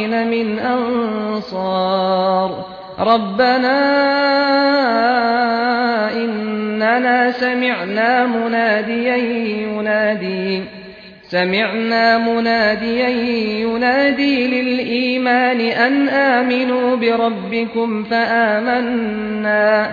من أنصار ربنا إننا سمعنا مناديا ينادي سمعنا مناديا ينادي للإيمان أن آمنوا بربكم فآمنا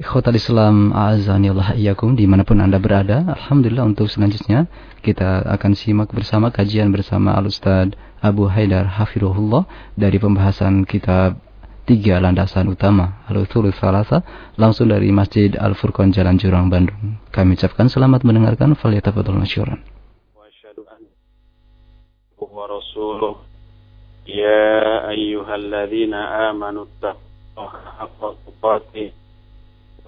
Ikhwatal Islam A'azanillah Iyakum di mana pun Anda berada Alhamdulillah untuk selanjutnya Kita akan simak bersama kajian bersama Al-Ustaz Abu Haidar Hafirullah Dari pembahasan kitab Tiga Landasan Utama Al-Uthul Salasa Langsung dari Masjid Al-Furqan Jalan Jurang Bandung. Kami ucapkan selamat mendengarkan Faliyatafatul Masyuran. Ya ayyuhalladzina amanu haqqa tuqatih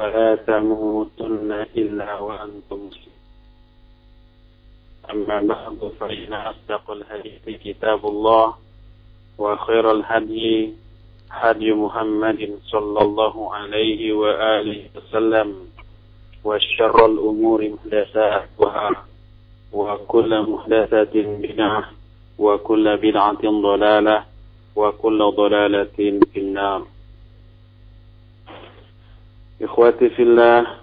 ولا تموتن إلا وأنتم مسلمون. أما بعد فإن أصدق الحديث كتاب الله وخير الهدي هدي محمد صلى الله عليه وآله وسلم وشر الأمور محدثاتها وكل محدثة بدعة وكل بدعة ضلالة وكل ضلالة في النار. Ikhwati fillah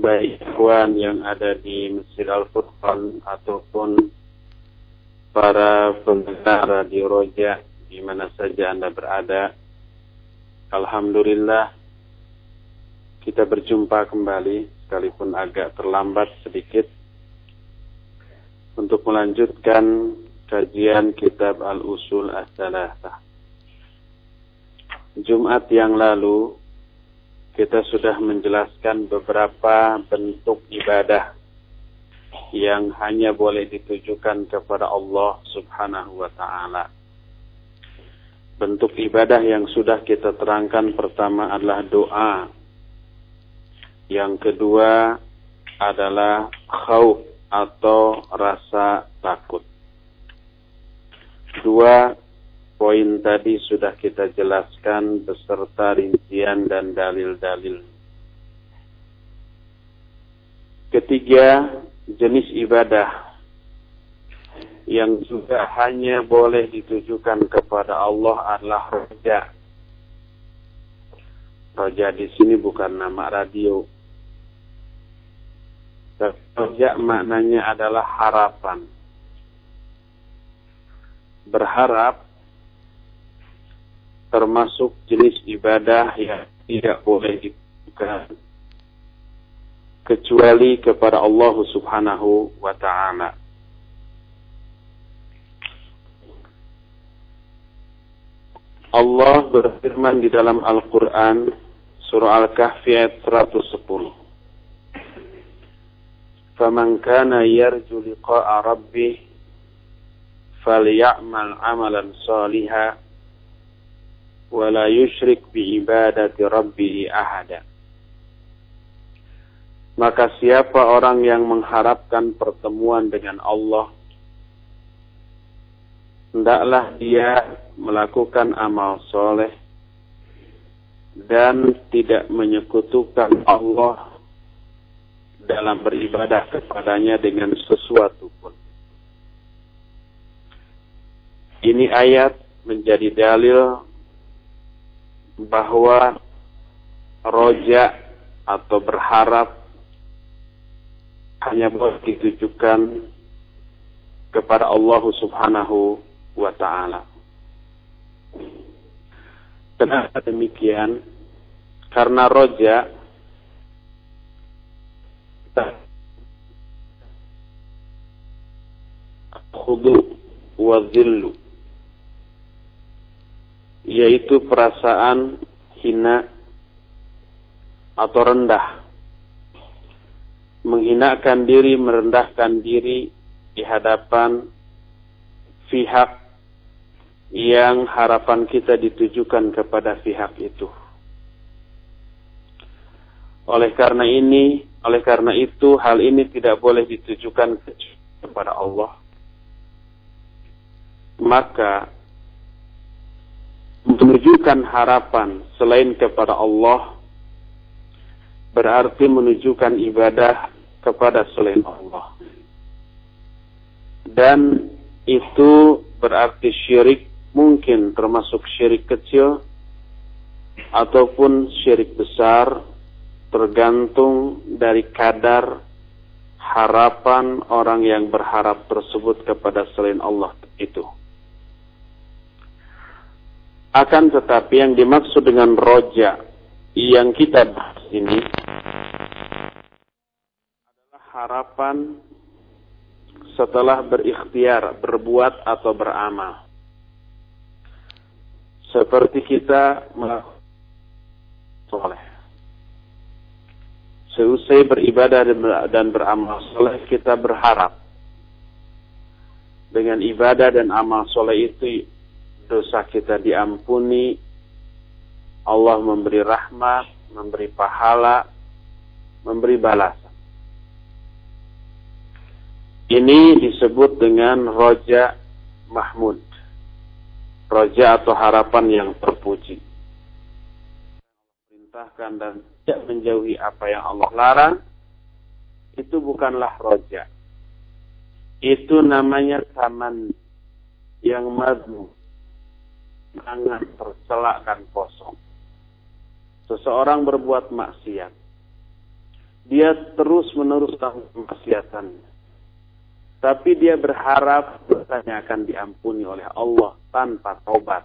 baik ikhwan yang ada di Masjid Al-Furqan ataupun para pendengar di Roja di mana saja Anda berada. Alhamdulillah kita berjumpa kembali sekalipun agak terlambat sedikit untuk melanjutkan kajian kitab Al-Usul As-Salasah. Jumat yang lalu kita sudah menjelaskan beberapa bentuk ibadah yang hanya boleh ditujukan kepada Allah Subhanahu wa taala. Bentuk ibadah yang sudah kita terangkan pertama adalah doa. Yang kedua adalah khauf atau rasa takut. Dua poin tadi sudah kita jelaskan beserta rincian dan dalil-dalil. Ketiga, jenis ibadah yang juga hanya boleh ditujukan kepada Allah adalah roja. Roja di sini bukan nama radio. Roja maknanya adalah harapan. Berharap termasuk jenis ibadah yang tidak boleh dilakukan kecuali kepada Allah Subhanahu wa taala. Allah berfirman di dalam Al-Qur'an surah Al-Kahfi ayat 110. "Faman kana yarju liqa'a rabbih falyamal 'amalan yushrik bi ibadati rabbih ahada. Maka siapa orang yang mengharapkan pertemuan dengan Allah hendaklah dia melakukan amal soleh dan tidak menyekutukan Allah dalam beribadah kepadanya dengan sesuatu pun. Ini ayat menjadi dalil bahwa roja atau berharap hanya boleh ditujukan kepada Allah Subhanahu wa taala. Kenapa demikian? Karena roja khudu wa zillu yaitu perasaan hina atau rendah. Menghinakan diri, merendahkan diri di hadapan pihak yang harapan kita ditujukan kepada pihak itu. Oleh karena ini, oleh karena itu hal ini tidak boleh ditujukan kepada Allah. Maka menunjukkan harapan selain kepada Allah berarti menunjukkan ibadah kepada selain Allah. Dan itu berarti syirik mungkin termasuk syirik kecil ataupun syirik besar tergantung dari kadar harapan orang yang berharap tersebut kepada selain Allah itu. Akan tetapi yang dimaksud dengan roja yang kita bahas ini adalah harapan setelah berikhtiar, berbuat atau beramal. Seperti kita melakukan soleh. Seusai beribadah dan beramal soleh, kita berharap dengan ibadah dan amal soleh itu dosa kita diampuni, Allah memberi rahmat, memberi pahala, memberi balasan. Ini disebut dengan roja mahmud. Roja atau harapan yang terpuji. Perintahkan dan tidak menjauhi apa yang Allah larang, itu bukanlah roja. Itu namanya taman yang madmu jangan tercelak dan kosong. Seseorang berbuat maksiat. Dia terus menerus kemaksiatannya. Tapi dia berharap dosanya akan diampuni oleh Allah tanpa taubat.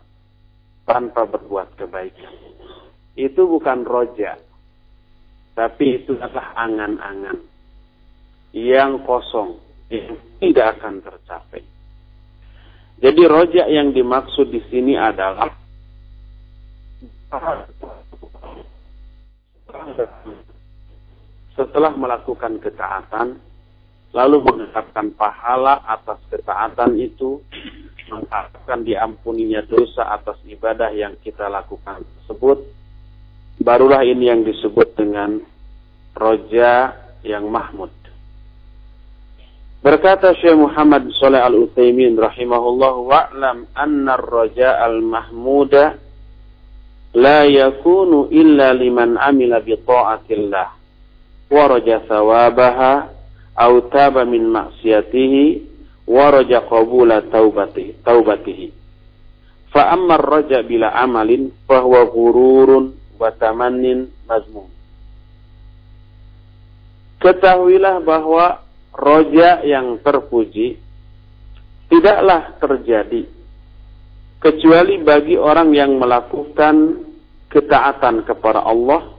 Tanpa berbuat kebaikan. Itu bukan roja. Tapi itu adalah angan-angan. Yang kosong. Yang tidak akan tercapai. Jadi rojak yang dimaksud di sini adalah setelah melakukan ketaatan lalu mengharapkan pahala atas ketaatan itu mengharapkan diampuninya dosa atas ibadah yang kita lakukan tersebut barulah ini yang disebut dengan roja yang mahmud Berkata Syekh Muhammad Saleh Al-Utsaimin rahimahullah wa'lam anna ar-raja al-mahmuda la yakunu illa liman amila bi ta'atillah wa raja thawabaha aw taba min maksiatihi wa raja qabula taubatihi taubatihi fa amma ar-raja bila amalin fa huwa ghururun wa tamannin mazmum. Ketahuilah bahwa roja yang terpuji tidaklah terjadi kecuali bagi orang yang melakukan ketaatan kepada Allah.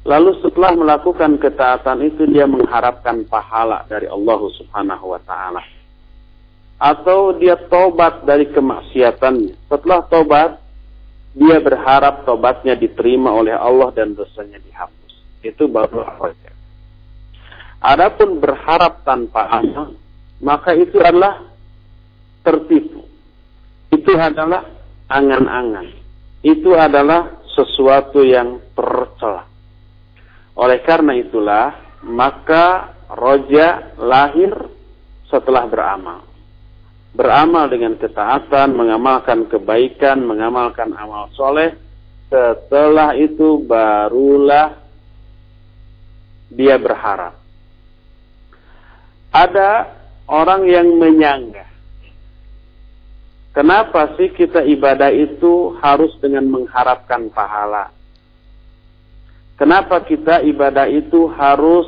Lalu setelah melakukan ketaatan itu dia mengharapkan pahala dari Allah Subhanahu wa taala. Atau dia tobat dari kemaksiatannya setelah tobat dia berharap tobatnya diterima oleh Allah dan dosanya dihapus. Itu baru roja Adapun berharap tanpa amal, maka itu adalah tertipu. Itu adalah angan-angan. Itu adalah sesuatu yang tercela. Oleh karena itulah, maka roja lahir setelah beramal. Beramal dengan ketaatan, mengamalkan kebaikan, mengamalkan amal soleh. Setelah itu barulah dia berharap ada orang yang menyangga. Kenapa sih kita ibadah itu harus dengan mengharapkan pahala? Kenapa kita ibadah itu harus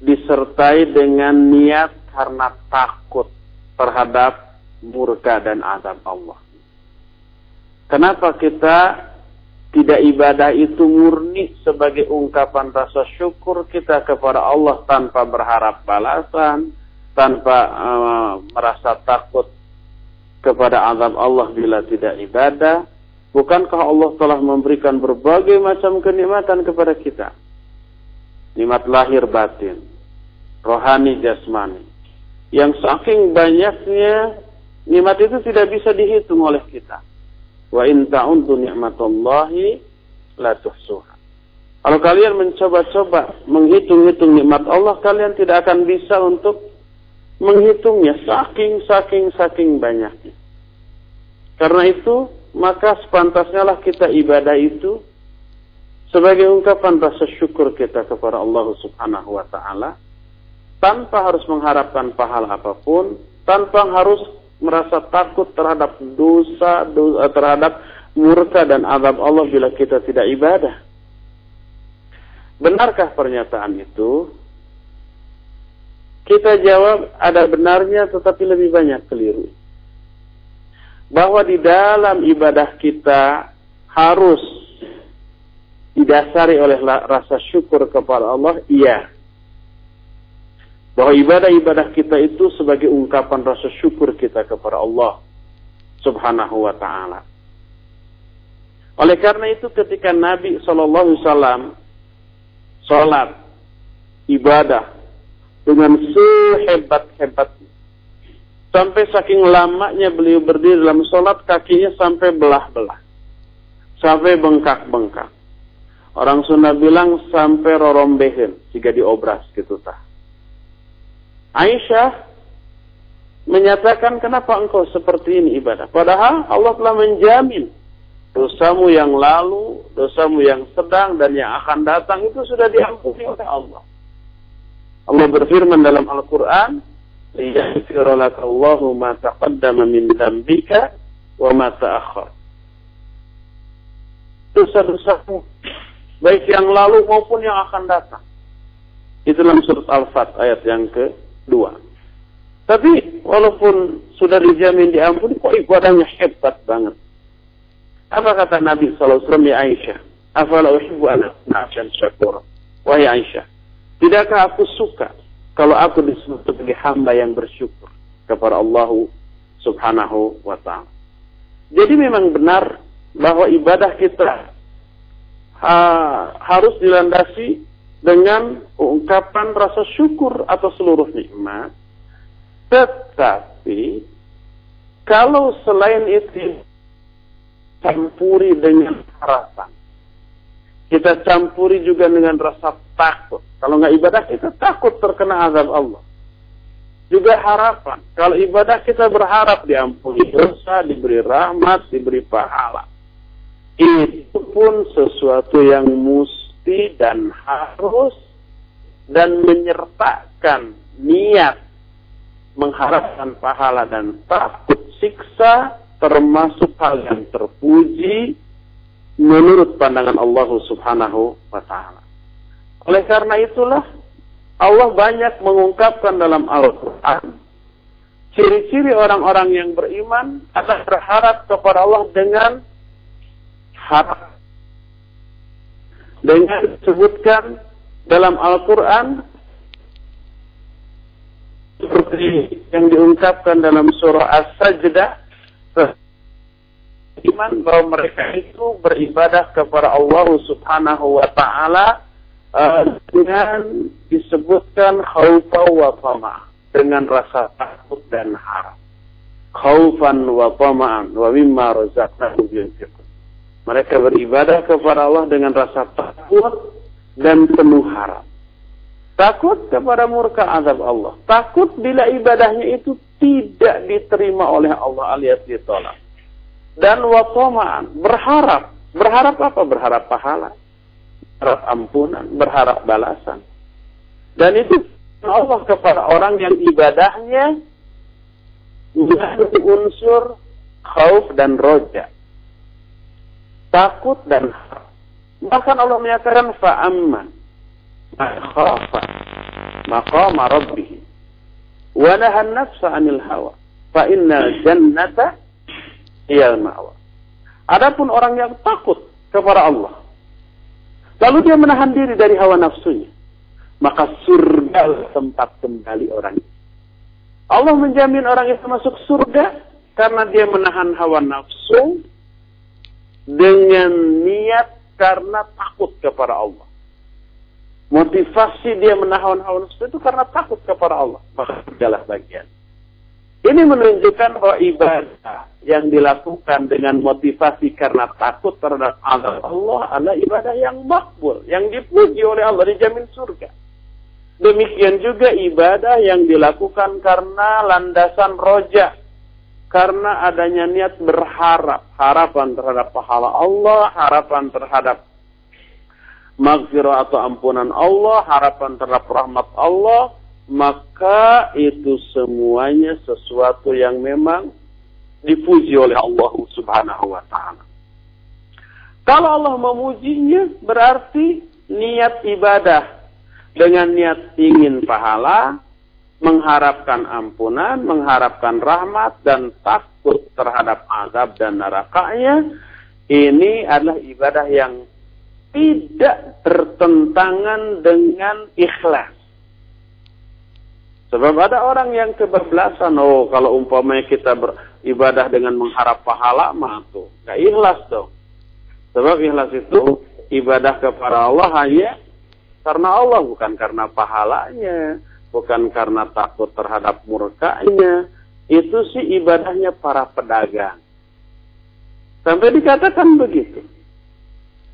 disertai dengan niat karena takut terhadap murka dan azab Allah? Kenapa kita tidak ibadah itu murni sebagai ungkapan rasa syukur kita kepada Allah tanpa berharap balasan, tanpa uh, merasa takut kepada azab Allah bila tidak ibadah. Bukankah Allah telah memberikan berbagai macam kenikmatan kepada kita? Nikmat lahir batin, rohani jasmani. Yang saking banyaknya nikmat itu tidak bisa dihitung oleh kita. Wa in ta'untu ni'matallahi la tuhsuha. Kalau kalian mencoba-coba menghitung-hitung nikmat Allah, kalian tidak akan bisa untuk menghitungnya saking saking saking banyaknya. Karena itu, maka sepantasnya lah kita ibadah itu sebagai ungkapan rasa syukur kita kepada Allah Subhanahu wa taala tanpa harus mengharapkan pahala apa pun, tanpa harus merasa takut terhadap dosa, dosa terhadap murka dan azab Allah bila kita tidak ibadah. Benarkah pernyataan itu? Kita jawab ada benarnya tetapi lebih banyak keliru. Bahwa di dalam ibadah kita harus didasari oleh rasa syukur kepada Allah, iya. Bahwa ibadah-ibadah kita itu sebagai ungkapan rasa syukur kita kepada Allah subhanahu wa ta'ala. Oleh karena itu ketika Nabi SAW sholat, ibadah dengan sehebat-hebat sampai saking lamanya beliau berdiri dalam sholat kakinya sampai belah-belah sampai bengkak-bengkak orang Sunda bilang sampai rorombehen jika diobras gitu tah Aisyah menyatakan kenapa engkau seperti ini ibadah padahal Allah telah menjamin dosamu yang lalu, dosamu yang sedang dan yang akan datang itu sudah diampuni oleh Allah. Allah berfirman dalam Al-Quran, لِيَغْفِرَ لَكَ اللَّهُ مَا تَقَدَّمَ مِنْ ذَنْبِكَ وَمَا تَأَخَّرَ Dosa-dosamu, baik yang lalu maupun yang akan datang. Itu dalam surat Al-Fat ayat yang kedua. Tapi walaupun sudah dijamin diampuni, kok ibadahnya hebat banget. Apa kata Nabi SAW ya Aisyah? Afala uhibbu an na'afyan syakur. Wahai Aisyah, tidakkah aku suka kalau aku disebut sebagai hamba yang bersyukur kepada Allah Subhanahu wa taala. Jadi memang benar bahwa ibadah kita ha, harus dilandasi dengan ungkapan rasa syukur atas seluruh nikmat. Tetapi kalau selain itu campuri dengan harapan. Kita campuri juga dengan rasa takut. Kalau nggak ibadah kita takut terkena azab Allah. Juga harapan. Kalau ibadah kita berharap diampuni dosa, diberi rahmat, diberi pahala. Itu pun sesuatu yang mesti dan harus dan menyertakan niat mengharapkan pahala dan takut siksa termasuk hal yang terpuji menurut pandangan Allah Subhanahu wa taala. Oleh karena itulah Allah banyak mengungkapkan dalam Al-Qur'an ciri-ciri orang-orang yang beriman adalah berharap kepada Allah dengan harap dengan disebutkan dalam Al-Quran seperti yang diungkapkan dalam surah As-Sajdah iman bahwa mereka itu beribadah kepada Allah Subhanahu wa taala uh, dengan disebutkan khaufa wa tama dengan rasa takut dan harap. Khaufan wa tama'an wa mimma razaqnahum yunfiqun. Mereka beribadah kepada Allah dengan rasa takut dan penuh harap. Takut kepada murka azab Allah. Takut bila ibadahnya itu tidak diterima oleh Allah alias ditolak. Dan watomaan, berharap. Berharap apa? Berharap pahala. Berharap ampunan, berharap balasan. Dan itu Allah kepada orang yang ibadahnya mengandung unsur khauf dan roja. Takut dan. Bahkan Allah menyatakan fa'amman. Makhafa. Maqama rabbih. Wa nafsa anil hawa. Fa inna jannata iyal ma'wa. Adapun orang yang takut kepada Allah, lalu dia menahan diri dari hawa nafsunya, maka surga tempat kembali orang itu. Allah menjamin orang itu masuk surga karena dia menahan hawa nafsu dengan niat karena takut kepada Allah. Motivasi dia menahan hawa nafsu itu karena takut kepada Allah. Maka adalah bagian. Ini menunjukkan bahwa ibadah yang dilakukan dengan motivasi karena takut terhadap Allah Allah adalah ibadah yang makbul, yang dipuji oleh Allah dijamin surga. Demikian juga ibadah yang dilakukan karena landasan roja, karena adanya niat berharap, harapan terhadap pahala Allah, harapan terhadap maghfirah atau ampunan Allah, harapan terhadap rahmat Allah, maka itu semuanya sesuatu yang memang dipuji oleh Allah Subhanahu wa taala. Kalau Allah memujinya berarti niat ibadah dengan niat ingin pahala, mengharapkan ampunan, mengharapkan rahmat dan takut terhadap azab dan nerakanya, ini adalah ibadah yang tidak bertentangan dengan ikhlas. Sebab ada orang yang kebablasan, oh kalau umpamanya kita beribadah dengan mengharap pahala, mah tuh gak ikhlas dong. Sebab ikhlas itu ibadah kepada Allah hanya karena Allah, bukan karena pahalanya, bukan karena takut terhadap murkanya. Itu sih ibadahnya para pedagang. Sampai dikatakan begitu.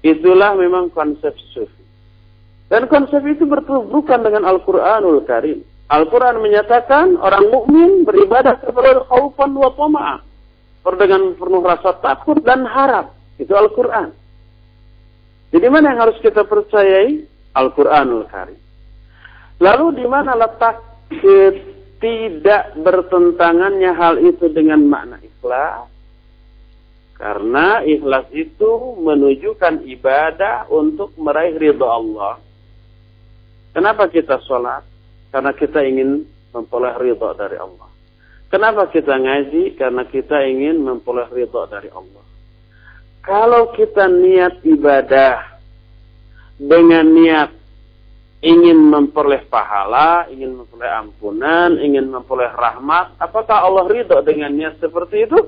Itulah memang konsep sufi. Dan konsep itu bertubuhkan dengan Al-Quranul Karim. Al-Quran menyatakan orang mukmin beribadah kepada khaufan wa tama'ah. Dengan penuh rasa takut dan harap. Itu Al-Quran. Jadi mana yang harus kita percayai? Al-Quranul Karim. Lalu di mana letak tidak bertentangannya hal itu dengan makna ikhlas? Karena ikhlas itu menunjukkan ibadah untuk meraih ridho Allah. Kenapa kita sholat? Karena kita ingin memperoleh ridha dari Allah. Kenapa kita ngaji? Karena kita ingin memperoleh ridha dari Allah. Kalau kita niat ibadah dengan niat ingin memperoleh pahala, ingin memperoleh ampunan, ingin memperoleh rahmat, apakah Allah ridho dengan niat seperti itu?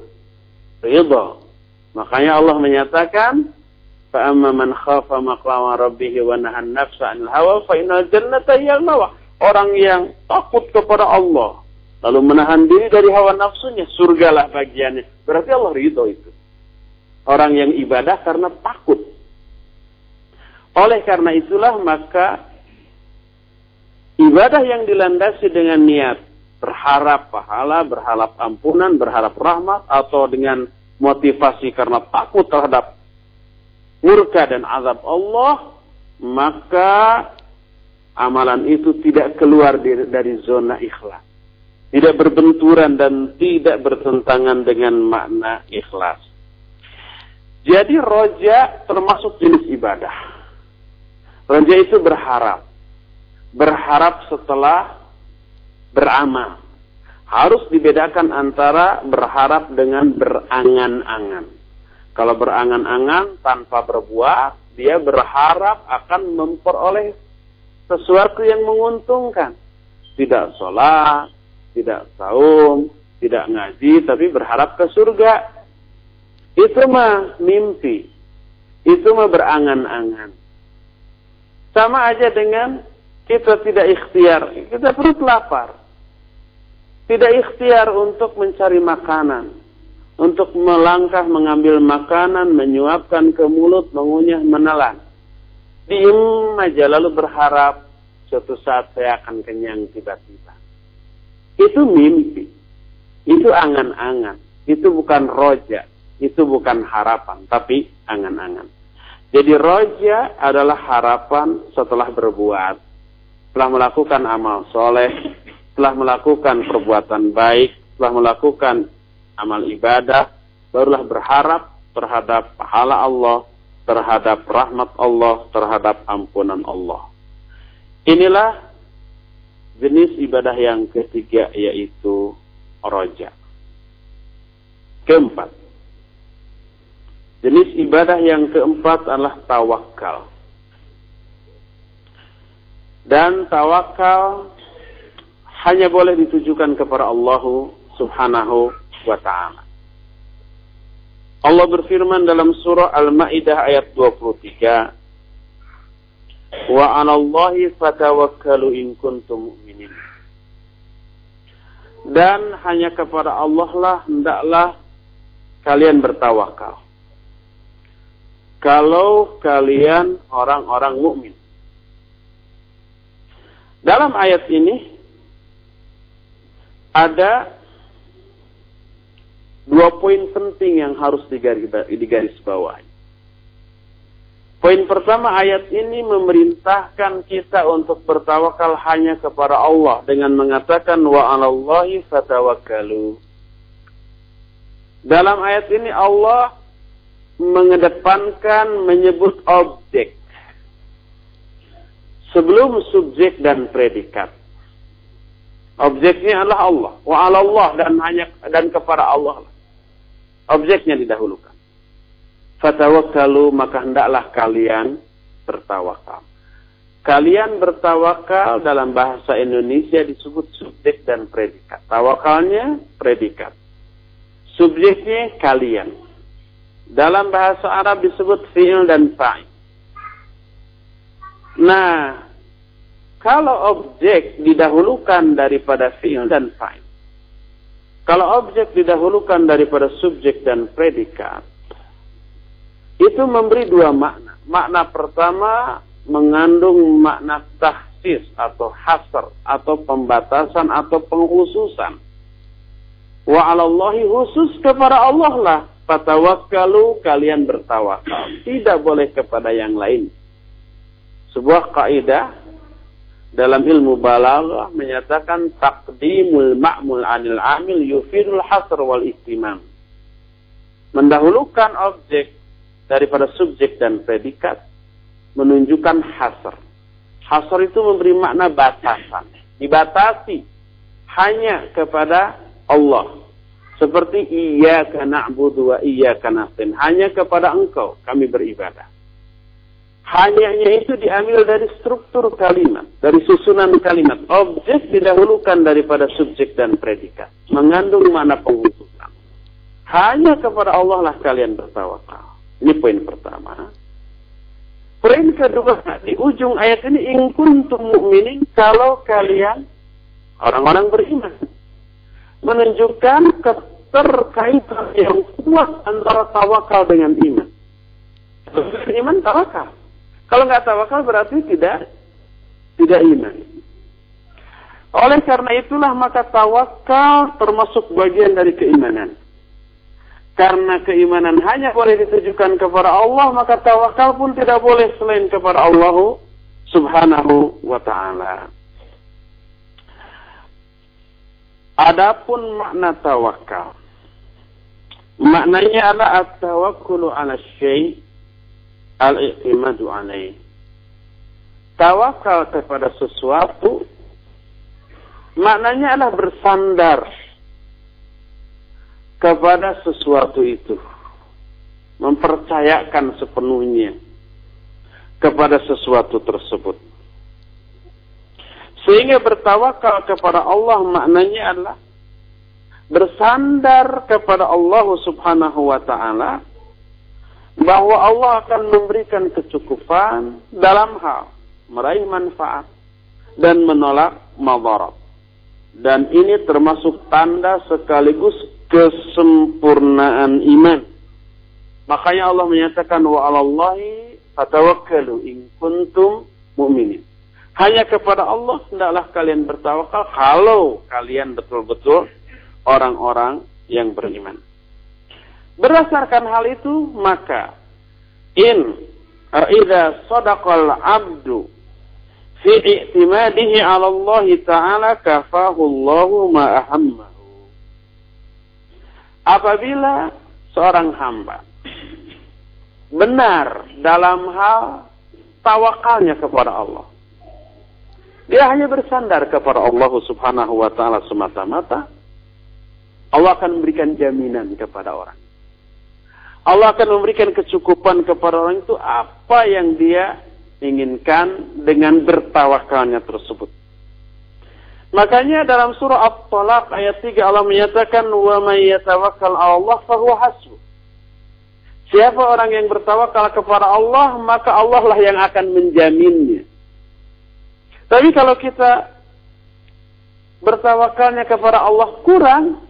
Ridho. Makanya Allah menyatakan, فَأَمَّا مَنْ خَافَ مَقْلَوَ رَبِّهِ وَنَهَا النَّفْسَ عَنِ الْهَوَى فَإِنَّ الْجَنَّةَ هِيَ الْمَوَى orang yang takut kepada Allah lalu menahan diri dari hawa nafsunya surgalah bagiannya berarti Allah ridho itu orang yang ibadah karena takut oleh karena itulah maka ibadah yang dilandasi dengan niat berharap pahala, berharap ampunan, berharap rahmat atau dengan motivasi karena takut terhadap murka dan azab Allah maka amalan itu tidak keluar dari zona ikhlas. Tidak berbenturan dan tidak bertentangan dengan makna ikhlas. Jadi roja termasuk jenis ibadah. Roja itu berharap. Berharap setelah beramal. Harus dibedakan antara berharap dengan berangan-angan. Kalau berangan-angan tanpa berbuat, dia berharap akan memperoleh sesuatu yang menguntungkan. Tidak sholat, tidak saum, tidak ngaji, tapi berharap ke surga. Itu mah mimpi. Itu mah berangan-angan. Sama aja dengan kita tidak ikhtiar. Kita perut lapar. Tidak ikhtiar untuk mencari makanan. Untuk melangkah mengambil makanan, menyuapkan ke mulut, mengunyah, menelan diem aja lalu berharap suatu saat saya akan kenyang tiba-tiba. Itu mimpi. Itu angan-angan. Itu bukan roja. Itu bukan harapan. Tapi angan-angan. Jadi roja adalah harapan setelah berbuat. Setelah melakukan amal soleh. Setelah melakukan perbuatan baik. Setelah melakukan amal ibadah. Barulah berharap terhadap pahala Allah terhadap rahmat Allah, terhadap ampunan Allah. Inilah jenis ibadah yang ketiga yaitu roja. Keempat. Jenis ibadah yang keempat adalah tawakal. Dan tawakal hanya boleh ditujukan kepada Allah Subhanahu wa taala. Allah berfirman dalam surah Al-Maidah ayat 23, "Wa 'alallahi fatawakkalu in kuntum mu'minin." dan hanya kepada Allah lah hendaklah kalian bertawakal. Kalau kalian orang-orang mukmin. Dalam ayat ini ada dua poin penting yang harus digaris, bawahi. Poin pertama ayat ini memerintahkan kita untuk bertawakal hanya kepada Allah dengan mengatakan wa 'alallahi fatawakkalu. Dalam ayat ini Allah mengedepankan menyebut objek sebelum subjek dan predikat. Objeknya adalah Allah, wa 'alallah dan hanya dan kepada Allah. Objeknya didahulukan fatawakkalu maka hendaklah kalian bertawakal. Kalian bertawakal dalam bahasa Indonesia disebut subjek dan predikat. Tawakalnya predikat. Subjeknya kalian. Dalam bahasa Arab disebut fi'il dan fa'il. Nah, kalau objek didahulukan daripada fi'il dan fa'il. Kalau objek didahulukan daripada subjek dan predikat, itu memberi dua makna. Makna pertama mengandung makna tahsis atau hasr atau pembatasan atau pengkhususan. Wa 'alallahi khusus kepada Allah lah patawakkalu kalian bertawakal. Tidak boleh kepada yang lain. Sebuah kaidah dalam ilmu balaghah menyatakan taqdimul ma'mul 'anil 'amil yufidul hasr wal istimam. Mendahulukan objek daripada subjek dan predikat menunjukkan hasr. Hasr itu memberi makna batasan. Dibatasi hanya kepada Allah. Seperti iya karena na'budu wa karena nasta'in. Hanya kepada engkau kami beribadah. Hanya itu diambil dari struktur kalimat, dari susunan kalimat. Objek didahulukan daripada subjek dan predikat. Mengandung makna penghususan. Hanya kepada Allah lah kalian bertawakal. Ini poin pertama. Poin kedua, di ujung ayat ini, in kuntum kalau kalian orang-orang beriman. Menunjukkan keterkaitan yang kuat antara tawakal dengan iman. Beriman, tawakal. Kalau nggak tawakal berarti tidak tidak iman. Oleh karena itulah maka tawakal termasuk bagian dari keimanan. Karena keimanan hanya boleh ditujukan kepada Allah, maka tawakal pun tidak boleh selain kepada Allah subhanahu wa ta'ala. Adapun makna tawakal. Maknanya adalah at-tawakkulu ala syai' al-i'timadu alaih. Tawakal kepada sesuatu maknanya adalah bersandar kepada sesuatu itu. Mempercayakan sepenuhnya kepada sesuatu tersebut. Sehingga bertawakal kepada Allah maknanya adalah bersandar kepada Allah Subhanahu wa taala bahwa Allah akan memberikan kecukupan dalam hal meraih manfaat dan menolak madarat. Dan ini termasuk tanda sekaligus kesempurnaan iman. Makanya Allah menyatakan wa 'alallahi fatawakkalu in kuntum mu'minin. Hanya kepada Allah hendaklah kalian bertawakal kalau kalian betul-betul orang-orang yang beriman. Berdasarkan hal itu maka in idza sadaqal abdu fi i'timadihi 'ala Allah taala kafahu Allahu ma ahamma apabila seorang hamba benar dalam hal tawakalnya kepada Allah. Dia hanya bersandar kepada Allah Subhanahu wa taala semata-mata. Allah akan memberikan jaminan kepada orang. Allah akan memberikan kecukupan kepada orang itu apa yang dia inginkan dengan bertawakalnya tersebut. Makanya dalam surah At-Talaq ayat 3 Allah menyatakan wa may yatawakkal 'ala Allah fahuwa hasbuh. Siapa orang yang bertawakal kepada Allah, maka Allah lah yang akan menjaminnya. Tapi kalau kita bertawakalnya kepada Allah kurang,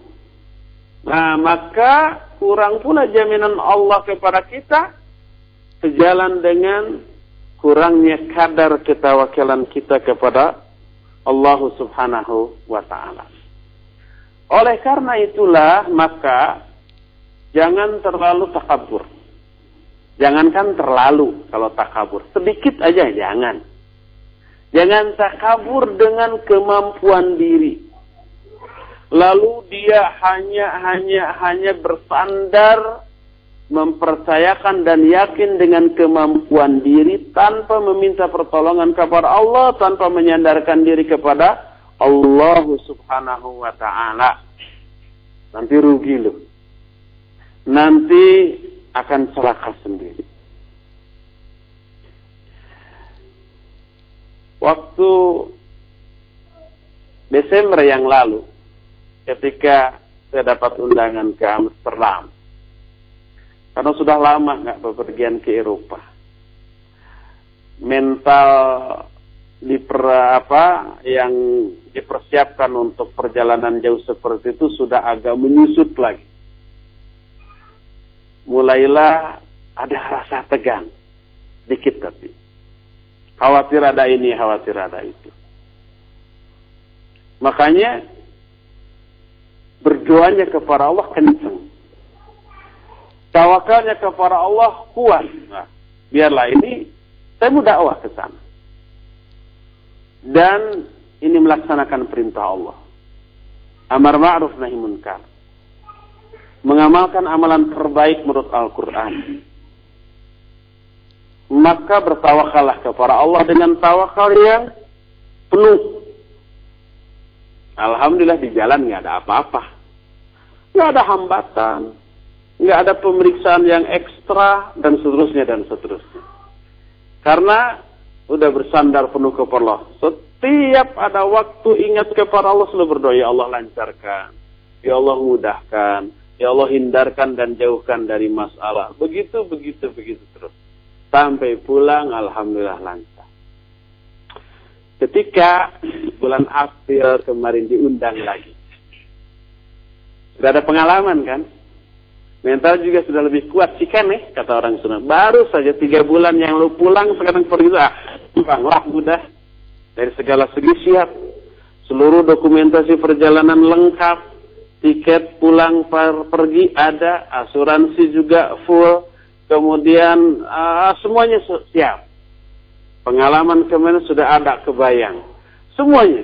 nah maka kurang pula jaminan Allah kepada kita sejalan dengan kurangnya kadar ketawakalan kita kepada Allah Subhanahu wa taala. Oleh karena itulah maka jangan terlalu takabur. Jangankan terlalu kalau takabur, sedikit aja jangan. Jangan takabur dengan kemampuan diri. Lalu dia hanya hanya hanya bersandar mempercayakan dan yakin dengan kemampuan diri tanpa meminta pertolongan kepada Allah, tanpa menyandarkan diri kepada Allah Subhanahu wa taala. Nanti rugi loh. Nanti akan celaka sendiri. Waktu Desember yang lalu, ketika saya dapat undangan ke Amsterdam, karena sudah lama nggak bepergian ke Eropa, mental di per, apa yang dipersiapkan untuk perjalanan jauh seperti itu sudah agak menyusut lagi mulailah ada rasa tegang. Dikit tapi. Khawatir ada ini, khawatir ada itu. Makanya berdoanya kepada Allah kencang. Tawakalnya kepada Allah kuat. Nah, biarlah ini saya mau dakwah ke sana. Dan ini melaksanakan perintah Allah. Amar ma'ruf nahi munkar mengamalkan amalan terbaik menurut Al-Quran. Maka bertawakallah kepada Allah dengan tawakal yang penuh. Alhamdulillah di jalan nggak ada apa-apa. Nggak ada hambatan. Nggak ada pemeriksaan yang ekstra dan seterusnya dan seterusnya. Karena udah bersandar penuh kepada Allah. Setiap ada waktu ingat kepada Allah selalu berdoa, ya Allah lancarkan. Ya Allah mudahkan Ya Allah hindarkan dan jauhkan dari masalah. Begitu, begitu, begitu terus. Sampai pulang, Alhamdulillah lancar. Ketika bulan April kemarin diundang lagi. Sudah ada pengalaman kan? Mental juga sudah lebih kuat sih kan nih, kata orang Sunda. Baru saja tiga bulan yang lu pulang, sekarang pergi. Ah, lah mudah. Dari segala segi siap. Seluruh dokumentasi perjalanan lengkap tiket pulang per pergi ada, asuransi juga full, kemudian uh, semuanya siap. Pengalaman kemarin sudah ada kebayang. Semuanya.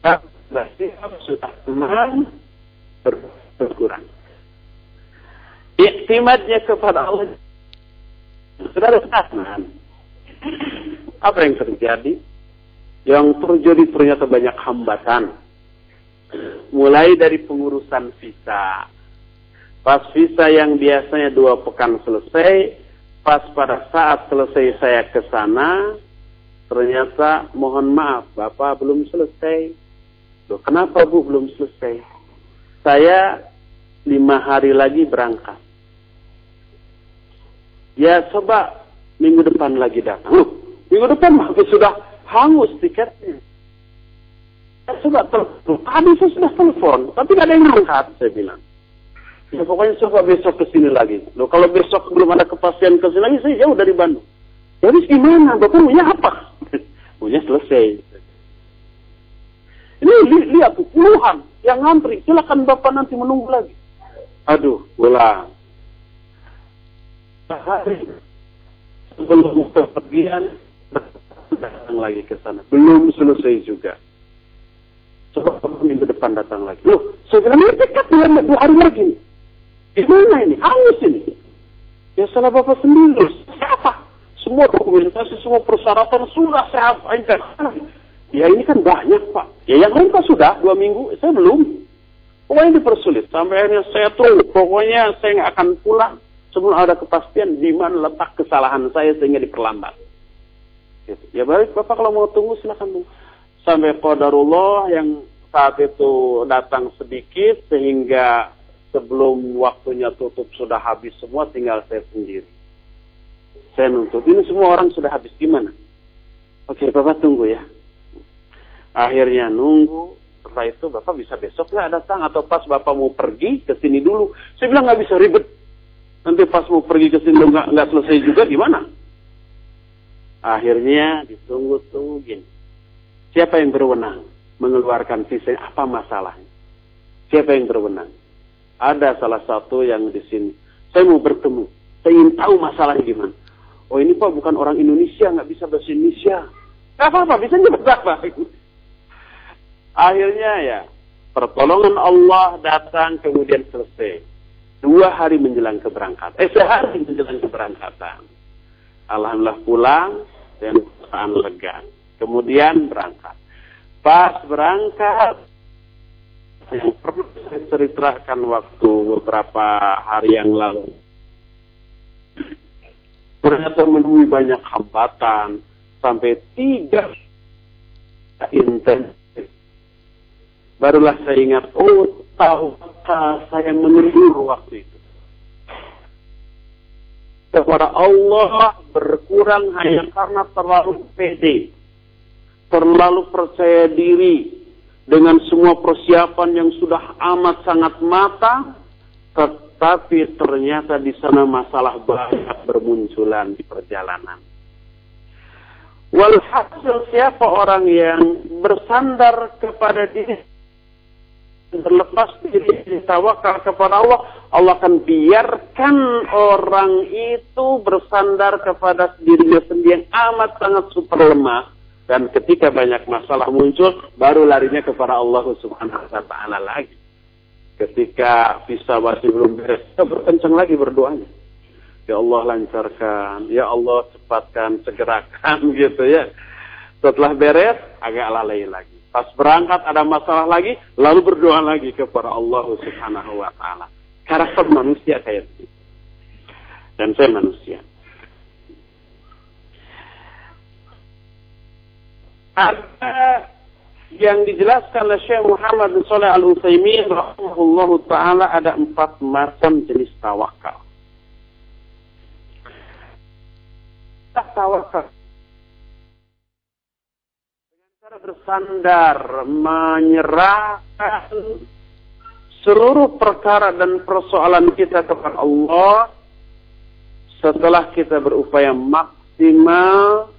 Siap, sudah tenang, berkurang. Iktimatnya kepada Allah sudah ada kesenangan. Apa yang terjadi? Yang terjadi ternyata banyak hambatan mulai dari pengurusan visa. Pas visa yang biasanya dua pekan selesai, pas pada saat selesai saya ke sana, ternyata mohon maaf, Bapak belum selesai. Loh, kenapa Bu belum selesai? Saya lima hari lagi berangkat. Ya coba minggu depan lagi datang. Loh, minggu depan sudah hangus tiketnya. Coba telepon. Tadi saya sudah telepon, tapi tidak ada yang angkat, saya bilang. Ya pokoknya coba besok ke sini lagi. Loh kalau besok belum ada kepastian ke sini lagi, saya jauh dari Bandung. Jadi gimana? Bapak punya apa? punya selesai. Ini li lihat puluhan yang ngantri. Silakan Bapak nanti menunggu lagi. Aduh, pulang. Sehari sebelum kepergian datang lagi ke sana. Belum selesai juga. Coba minggu depan datang lagi. Loh, saya bilang ini dekat dua, dua hari lagi. Gimana ini? Hangus ini. Ya salah Bapak sendiri. Siapa? Semua dokumentasi, semua persyaratan sudah saya apakan. Ya ini kan banyak Pak. Ya yang lain Pak sudah dua minggu, saya belum. Pokoknya dipersulit. Sampai akhirnya saya terus. Pokoknya saya nggak akan pulang sebelum ada kepastian di mana letak kesalahan saya sehingga diperlambat. Gitu. Ya baik Bapak kalau mau tunggu silakan tunggu sampai qadarullah yang saat itu datang sedikit sehingga sebelum waktunya tutup sudah habis semua tinggal saya sendiri. Saya nuntut ini semua orang sudah habis gimana? Oke Bapak tunggu ya. Akhirnya nunggu. Setelah itu Bapak bisa besok nggak datang atau pas Bapak mau pergi ke sini dulu. Saya bilang nggak bisa ribet. Nanti pas mau pergi ke sini nggak nggak selesai juga gimana? Akhirnya ditunggu-tunggu gini. Siapa yang berwenang mengeluarkan visa? Apa masalahnya? Siapa yang berwenang? Ada salah satu yang di sini. Saya mau bertemu. Saya ingin tahu masalahnya gimana. Oh ini Pak bukan orang Indonesia, nggak bisa bahasa Indonesia. Gak apa-apa, bisa bahasa apa. Akhirnya ya, pertolongan Allah datang kemudian selesai. Dua hari menjelang keberangkatan. Eh sehari menjelang keberangkatan. Alhamdulillah pulang dan perasaan lega. Kemudian berangkat. Pas berangkat, yang saya ceritakan waktu beberapa hari yang lalu. Ternyata menemui banyak hambatan sampai tiga intensif. Barulah saya ingat, oh tahukah saya mengeluh waktu itu. Kepada Allah berkurang hanya karena terlalu pede, terlalu percaya diri, dengan semua persiapan yang sudah amat sangat matang, tetapi ternyata di sana masalah banyak bermunculan di perjalanan. Walhasil siapa orang yang bersandar kepada diri terlepas diri tawakal kepada Allah, Allah akan biarkan orang itu bersandar kepada dirinya sendiri yang amat sangat super lemah dan ketika banyak masalah muncul, baru larinya kepada Allah Subhanahu wa taala lagi. Ketika visa masih belum beres, kita berkencang lagi berdoanya. Ya Allah lancarkan, ya Allah cepatkan, segerakan gitu ya. Setelah beres, agak lalai lagi. Pas berangkat ada masalah lagi, lalu berdoa lagi kepada Allah Subhanahu wa taala. Karakter manusia kayak gitu. Dan saya manusia. Ada yang dijelaskan oleh Syekh Muhammad bin Saleh Al Utsaimin rahimahullahu taala ada empat macam jenis tawakal. Tawakal bersandar menyerahkan seluruh perkara dan persoalan kita kepada Allah setelah kita berupaya maksimal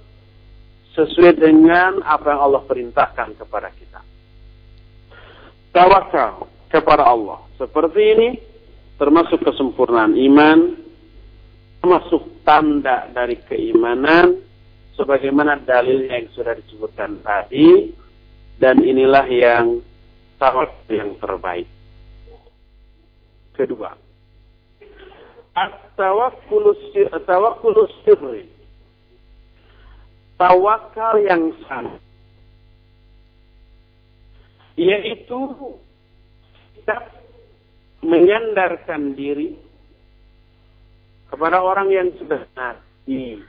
sesuai dengan apa yang Allah perintahkan kepada kita. Tawakal kepada Allah. Seperti ini termasuk kesempurnaan iman, termasuk tanda dari keimanan, sebagaimana dalil yang sudah disebutkan tadi, dan inilah yang tawakal yang terbaik. Kedua, at-tawakkulus sirri tawakal yang sama. Yaitu kita menyandarkan diri kepada orang yang sudah mati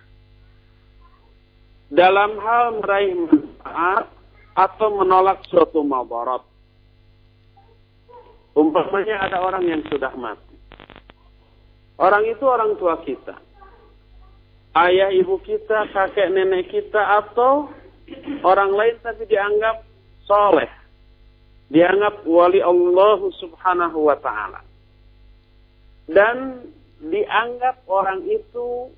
dalam hal meraih manfaat atau menolak suatu mabarat. Umpamanya ada orang yang sudah mati. Orang itu orang tua kita ayah ibu kita, kakek nenek kita atau orang lain tapi dianggap soleh. Dianggap wali Allah subhanahu wa ta'ala. Dan dianggap orang itu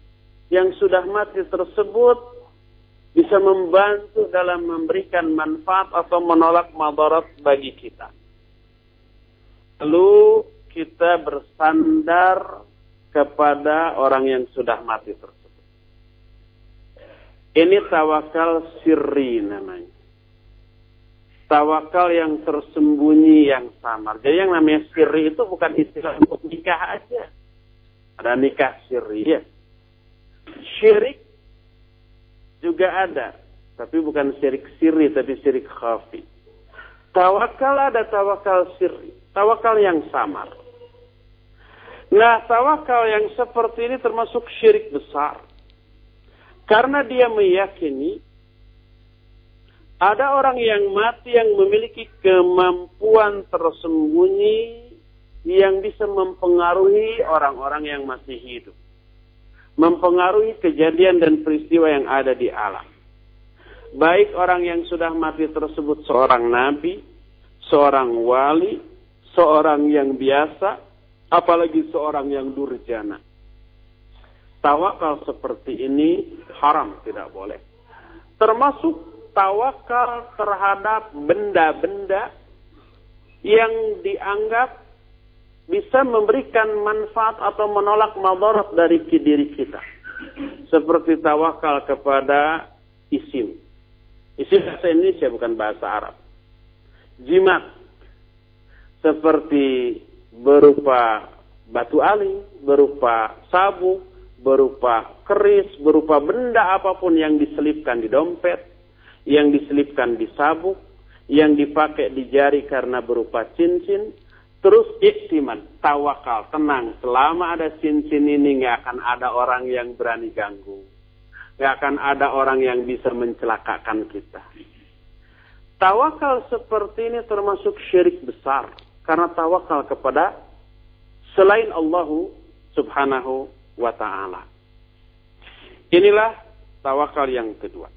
yang sudah mati tersebut bisa membantu dalam memberikan manfaat atau menolak madarat bagi kita. Lalu kita bersandar kepada orang yang sudah mati tersebut. Ini tawakal sirri namanya. Tawakal yang tersembunyi yang samar. Jadi yang namanya sirri itu bukan istilah untuk nikah aja. Ada nikah sirri ya. Syirik juga ada. Tapi bukan syirik sirri, tapi syirik khafi. Tawakal ada tawakal sirri. Tawakal yang samar. Nah, tawakal yang seperti ini termasuk syirik besar. Karena dia meyakini ada orang yang mati yang memiliki kemampuan tersembunyi yang bisa mempengaruhi orang-orang yang masih hidup. Mempengaruhi kejadian dan peristiwa yang ada di alam. baik orang yang sudah mati tersebut seorang nabi, seorang wali, seorang yang biasa, apalagi seorang yang durjana. Tawakal seperti ini haram, tidak boleh. Termasuk tawakal terhadap benda-benda yang dianggap bisa memberikan manfaat atau menolak madarat dari diri kita. Seperti tawakal kepada isim. Isim bahasa Indonesia bukan bahasa Arab. Jimat. Seperti berupa batu aling, berupa sabuk, berupa keris, berupa benda apa pun yang diselipkan di dompet, yang diselipkan di sabuk, yang dipakai di jari karena berupa cincin, terus iktiman, tawakal, tenang. Selama ada cincin ini nggak akan ada orang yang berani ganggu. Nggak akan ada orang yang bisa mencelakakan kita. Tawakal seperti ini termasuk syirik besar. Karena tawakal kepada selain Allah subhanahu wa ta'ala. Inilah tawakal yang kedua.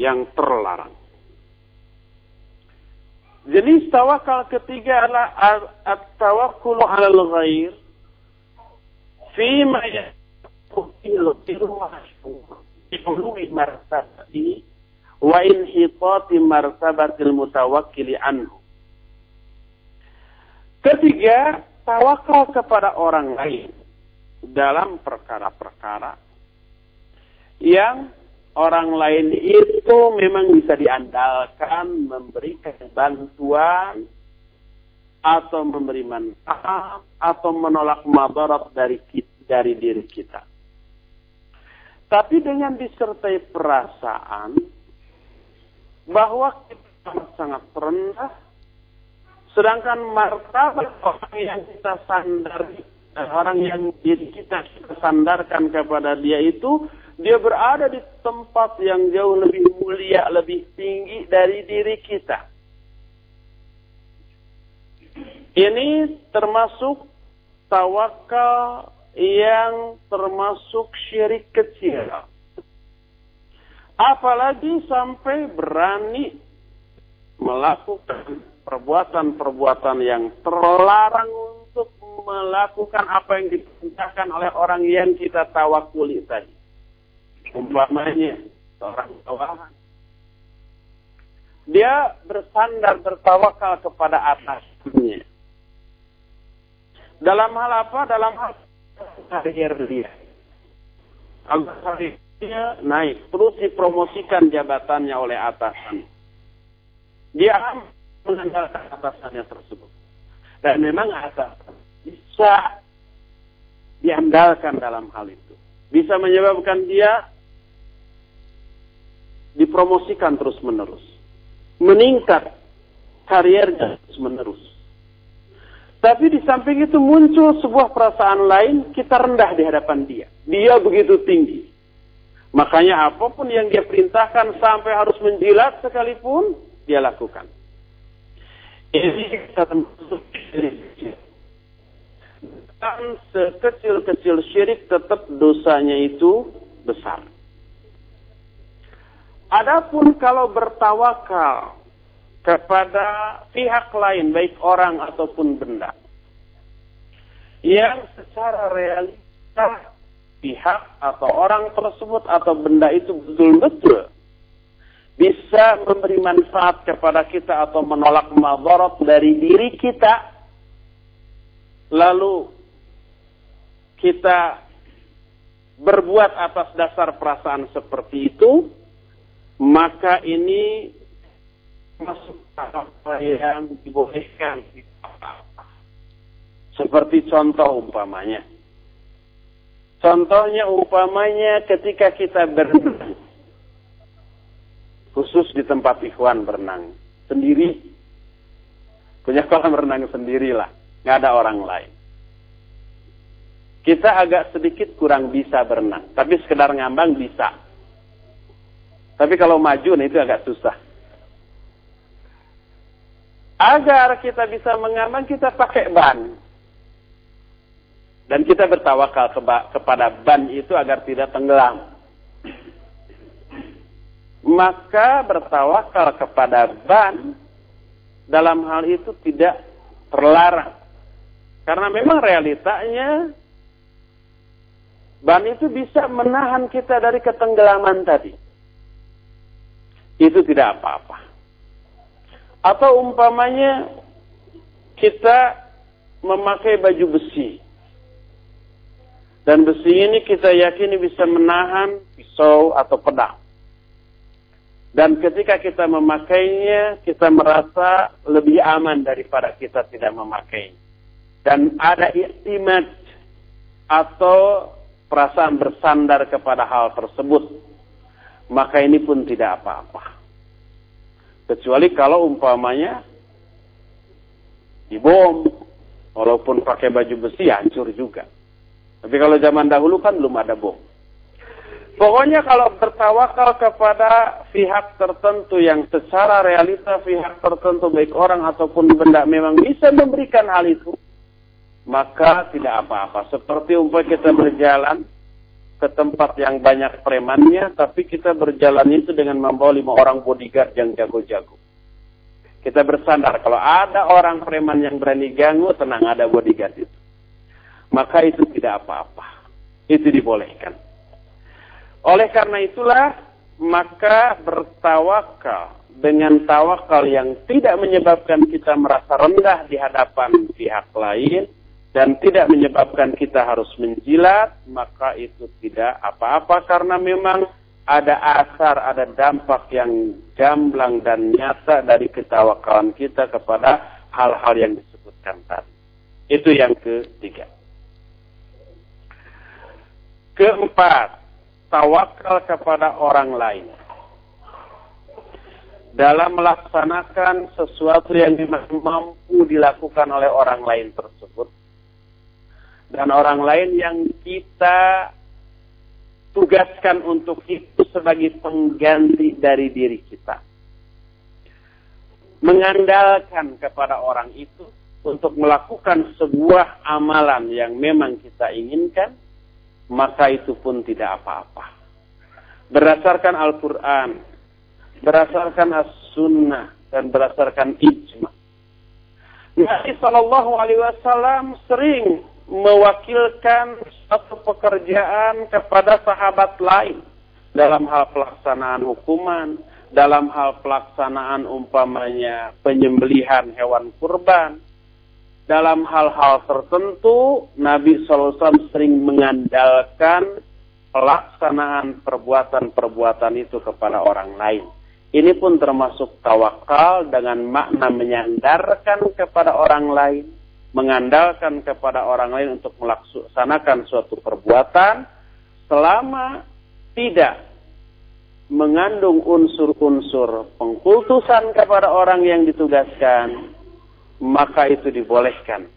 Yang terlarang. Jenis tawakal ketiga adalah at-tawakkul 'ala al-ghair fima yaqutil bi'ului martabati wa inhitati martabatil mutawakkili anhu. Ketiga, tawakal kepada orang lain dalam perkara-perkara yang orang lain itu memang bisa diandalkan memberikan bantuan atau memberi manfaat atau menolak madarat dari dari diri kita. Tapi dengan disertai perasaan bahwa kita sangat rendah, sedangkan martabat orang yang kita sandari, orang yang kita, sandarkan kepada dia itu dia berada di tempat yang jauh lebih mulia, lebih tinggi dari diri kita. Ini termasuk tawakal yang termasuk syirik kecil. Apalagi sampai berani melakukan perbuatan-perbuatan yang terlarang melakukan apa yang diperintahkan oleh orang yang kita tawakuli tadi. Umpamanya seorang bawahan. Dia bersandar bertawakal kepada atasnya. Dalam hal apa? Dalam hal karier dia. Agar karirnya naik. Terus dipromosikan jabatannya oleh atasan. Dia mengandalkan atasannya tersebut. Dan memang atasan bisa diandalkan dalam hal itu. Bisa menyebabkan dia dipromosikan terus-menerus. Meningkat karirnya terus-menerus. Tapi di samping itu muncul sebuah perasaan lain, kita rendah di hadapan dia. Dia begitu tinggi. Makanya apa pun yang dia perintahkan sampai harus menjilat sekalipun, dia lakukan. Ini kita termasuk Dan sekecil-kecil syirik tetap dosanya itu besar. Adapun kalau bertawakal kepada pihak lain, baik orang ataupun benda, yang secara realita pihak atau orang tersebut atau benda itu betul-betul bisa memberi manfaat kepada kita atau menolak madarat dari diri kita, lalu kita berbuat atas dasar perasaan seperti itu, maka ini masuk apa yang dibolehkan. Seperti contoh umpamanya. Contohnya umpamanya ketika kita berenang khusus di tempat ikhwan berenang sendiri. Punya kolam renang sendirilah nggak ada orang lain kita agak sedikit kurang bisa berenang tapi sekedar ngambang bisa tapi kalau maju, nah itu agak susah. Agar kita bisa mengaman, kita pakai ban. Dan kita bertawakal kepada ban itu agar tidak tenggelam. maka bertawakal kepada ban dalam hal itu tidak terlarang. Karena memang realitanya ban itu bisa menahan kita dari ketenggelaman tadi. Itu tidak apa-apa. Atau umpamanya kita memakai baju besi. Dan besi ini kita yakini bisa menahan pisau atau pedang. Dan ketika kita memakainya, kita merasa lebih aman daripada kita tidak memakai. Dan ada iktimat atau perasaan bersandar kepada hal tersebut. Maka ini pun tidak apa-apa. Kecuali kalau umpamanya dibom, walaupun pakai baju besi hancur juga. Tapi kalau zaman dahulu kan belum ada bom. Pokoknya kalau bertawakal kepada pihak tertentu yang secara realita pihak tertentu baik orang ataupun benda memang bisa memberikan hal itu, maka tidak apa-apa. Seperti umpah kita berjalan ke tempat yang banyak premannya, tapi kita berjalan itu dengan membawa lima orang bodyguard yang jago-jago. Kita bersandar kalau ada orang preman yang berani ganggu, tenang ada bodyguard itu maka itu tidak apa-apa. Itu dibolehkan. Oleh karena itulah, maka bertawakal dengan tawakal yang tidak menyebabkan kita merasa rendah di hadapan pihak lain dan tidak menyebabkan kita harus menjilat, maka itu tidak apa-apa karena memang ada asar, ada dampak yang gamblang dan nyata dari ketawakalan kita kepada hal-hal yang disebutkan tadi. Itu yang ketiga. Keempat, tawakal kepada orang lain. Dalam melaksanakan sesuatu yang mampu dilakukan oleh orang lain tersebut. Dan orang lain yang kita tugaskan untuk itu sebagai pengganti dari diri kita. Mengandalkan kepada orang itu untuk melakukan sebuah amalan yang memang kita inginkan maka itu pun tidak apa-apa. Berdasarkan Al-Quran, berdasarkan As-Sunnah, dan berdasarkan ijma. Nabi Shallallahu Alaihi Wasallam sering mewakilkan satu pekerjaan kepada sahabat lain dalam hal pelaksanaan hukuman, dalam hal pelaksanaan umpamanya penyembelihan hewan kurban, dalam hal-hal tertentu Nabi SAW sering mengandalkan pelaksanaan perbuatan-perbuatan itu kepada orang lain. Ini pun termasuk tawakal dengan makna menyandarkan kepada orang lain, mengandalkan kepada orang lain untuk melaksanakan suatu perbuatan selama tidak mengandung unsur-unsur pengkultusan kepada orang yang ditugaskan, maka itu dibolehkan.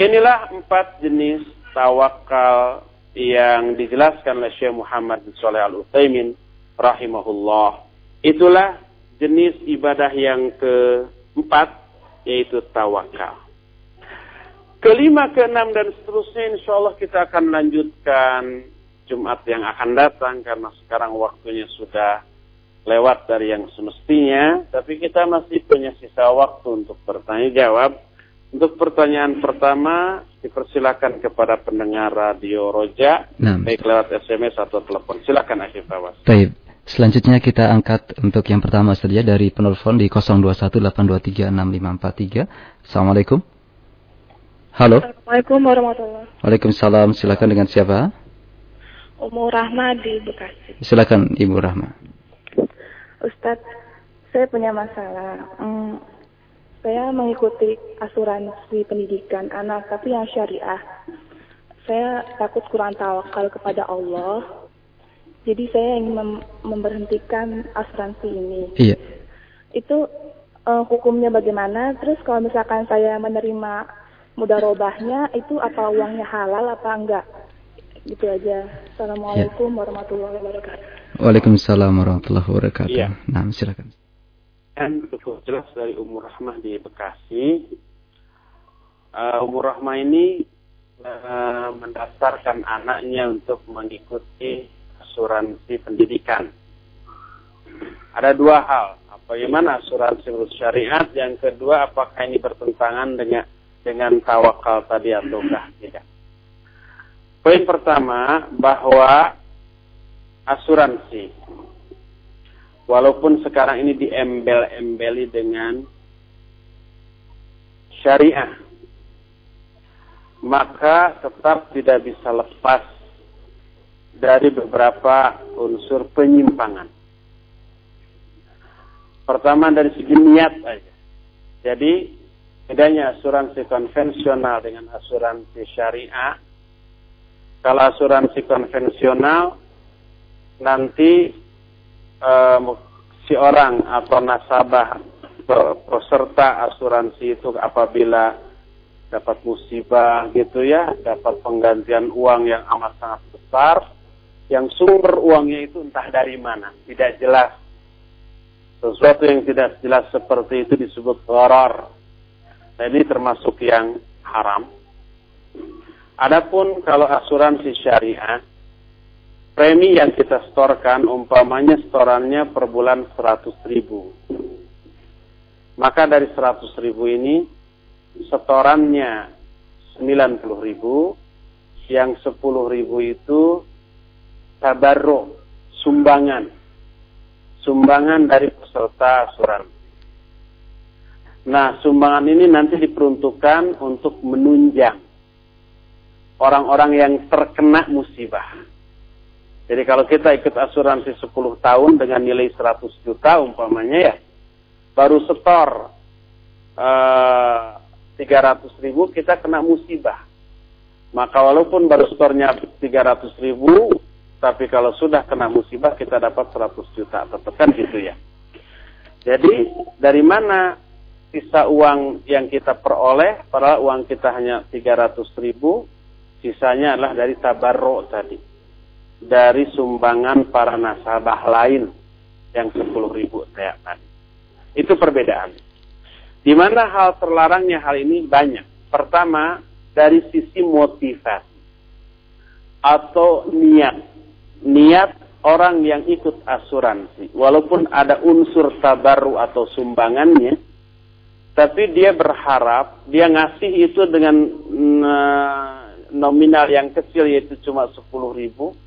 Inilah empat jenis tawakal yang dijelaskan oleh Syekh Muhammad bin Saleh Al Utsaimin rahimahullah. Itulah jenis ibadah yang keempat yaitu tawakal. Kelima, keenam dan seterusnya insya Allah kita akan lanjutkan Jumat yang akan datang karena sekarang waktunya sudah lewat dari yang semestinya, tapi kita masih punya sisa waktu untuk bertanya jawab. Untuk pertanyaan pertama, dipersilakan kepada pendengar radio Roja, nah. baik lewat SMS atau telepon. Silakan Asyif Awas. Baik. Selanjutnya kita angkat untuk yang pertama saja dari penelpon di 0218236543. Assalamualaikum. Halo. Assalamualaikum warahmatullahi wabarakatuh. Waalaikumsalam. Silakan dengan siapa? Umu Rahma di Bekasi. Silakan Ibu Rahma. Ustadz, saya punya masalah. Hmm, saya mengikuti asuransi pendidikan anak, tapi yang syariah. Saya takut kurang tawakal kepada Allah. Jadi saya ingin mem memberhentikan asuransi ini. Iya. Itu uh, hukumnya bagaimana? Terus kalau misalkan saya menerima mudarobahnya, itu apa uangnya halal apa enggak? Gitu aja. Assalamualaikum ya. warahmatullahi wabarakatuh. Waalaikumsalam warahmatullahi wabarakatuh. Ya. Nah, silakan. Dan cukup jelas dari Umur Rahmah di Bekasi. Uh, Umur Rahmah ini uh, mendasarkan anaknya untuk mengikuti asuransi pendidikan. Ada dua hal. Bagaimana asuransi menurut syariat? Yang kedua, apakah ini bertentangan dengan dengan tawakal tadi ataukah tidak? Poin pertama bahwa asuransi walaupun sekarang ini diembel-embeli dengan syariah maka tetap tidak bisa lepas dari beberapa unsur penyimpangan. Pertama dari segi niat aja. Jadi bedanya asuransi konvensional dengan asuransi syariah. Kalau asuransi konvensional nanti um, si orang atau nasabah peserta asuransi itu apabila dapat musibah gitu ya, dapat penggantian uang yang amat sangat besar, yang sumber uangnya itu entah dari mana, tidak jelas. Sesuatu yang tidak jelas seperti itu disebut gharar. Nah, ini termasuk yang haram. Adapun kalau asuransi syariah, premi yang kita setorkan umpamanya setorannya per bulan 100 ribu. Maka dari 100 ribu ini setorannya 90 ribu, yang 10 ribu itu tabarro, sumbangan. Sumbangan dari peserta asuransi. Nah, sumbangan ini nanti diperuntukkan untuk menunjang orang-orang yang terkena musibah. Jadi kalau kita ikut asuransi 10 tahun dengan nilai 100 juta umpamanya ya, baru setor uh, 300 ribu kita kena musibah. Maka walaupun baru stornya 300 ribu, tapi kalau sudah kena musibah kita dapat 100 juta. Tetap kan gitu ya. Jadi dari mana sisa uang yang kita peroleh, padahal uang kita hanya 300 ribu, sisanya adalah dari tabarro tadi. Dari sumbangan para nasabah lain yang 10 ribu saya tadi. Itu perbedaan. Di mana hal terlarangnya hal ini banyak. Pertama, dari sisi motivasi atau niat. Niat orang yang ikut asuransi, walaupun ada unsur tabaru atau sumbangannya, tapi dia berharap dia ngasih itu dengan mm, eh, nominal yang kecil yaitu cuma 10 ribu.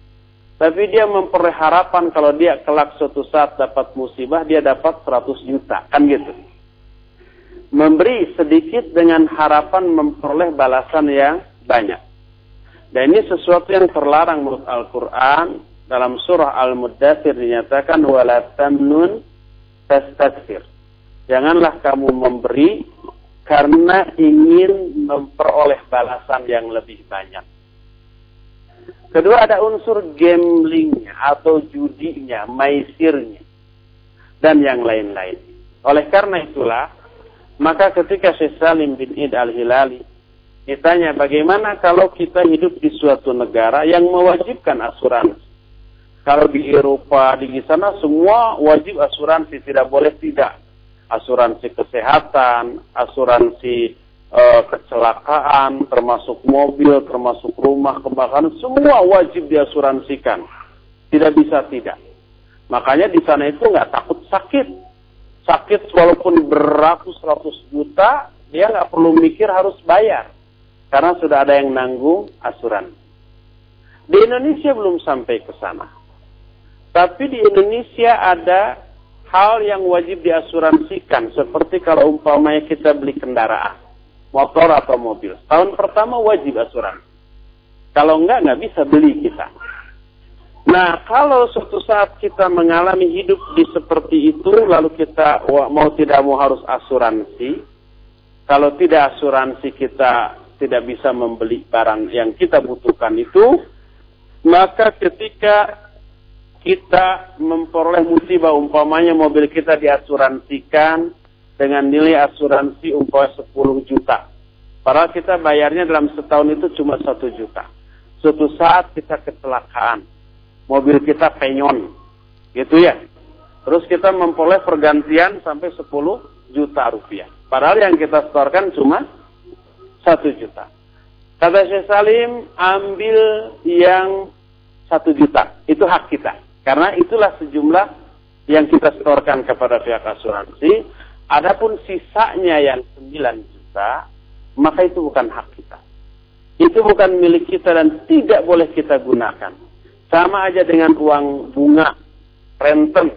Tapi dia memperharapkan kalau dia kelak suatu saat dapat musibah dia dapat 100 juta. Kan gitu? Memberi sedikit dengan harapan memperoleh balasan yang banyak. Dan ini sesuatu yang terlarang menurut Al-Quran. Dalam surah Al-Muddathir dinyatakan wala tamnun Janganlah kamu memberi karena ingin memperoleh balasan yang lebih banyak. Kedua ada unsur gamblingnya atau judinya, maisirnya, dan yang lain-lain. Oleh karena itulah, maka ketika Syekh Salim bin Id al-Hilali ditanya bagaimana kalau kita hidup di suatu negara yang mewajibkan asuransi. Kalau di Eropa, di sana semua wajib asuransi, tidak boleh tidak. Asuransi kesehatan, asuransi e, kecelakaan, termasuk mobil, termasuk rumah, kebakaran, semua wajib diasuransikan. Tidak bisa tidak. Makanya di sana itu nggak takut sakit sakit walaupun beratus-ratus juta, dia nggak perlu mikir harus bayar. Karena sudah ada yang nanggung asuransi. Di Indonesia belum sampai ke sana. Tapi di Indonesia ada hal yang wajib diasuransikan. Seperti kalau umpamanya kita beli kendaraan. Motor atau mobil. Tahun pertama wajib asuransi. Kalau enggak, nggak bisa beli kita. Nah, kalau suatu saat kita mengalami hidup di seperti itu, lalu kita mau tidak mau harus asuransi. Kalau tidak asuransi kita tidak bisa membeli barang yang kita butuhkan itu, maka ketika kita memperoleh musibah umpamanya mobil kita diasuransikan dengan nilai asuransi umpamanya 10 juta. Padahal kita bayarnya dalam setahun itu cuma 1 juta. Suatu saat kita kecelakaan mobil kita penyon. Gitu ya. Terus kita memperoleh pergantian sampai 10 juta rupiah. Padahal yang kita setorkan cuma 1 juta. Kata Syekh Salim, ambil yang 1 juta. Itu hak kita. Karena itulah sejumlah yang kita setorkan kepada pihak asuransi. Adapun sisanya yang 9 juta, maka itu bukan hak kita. Itu bukan milik kita dan tidak boleh kita gunakan. Sama aja dengan uang bunga, renten.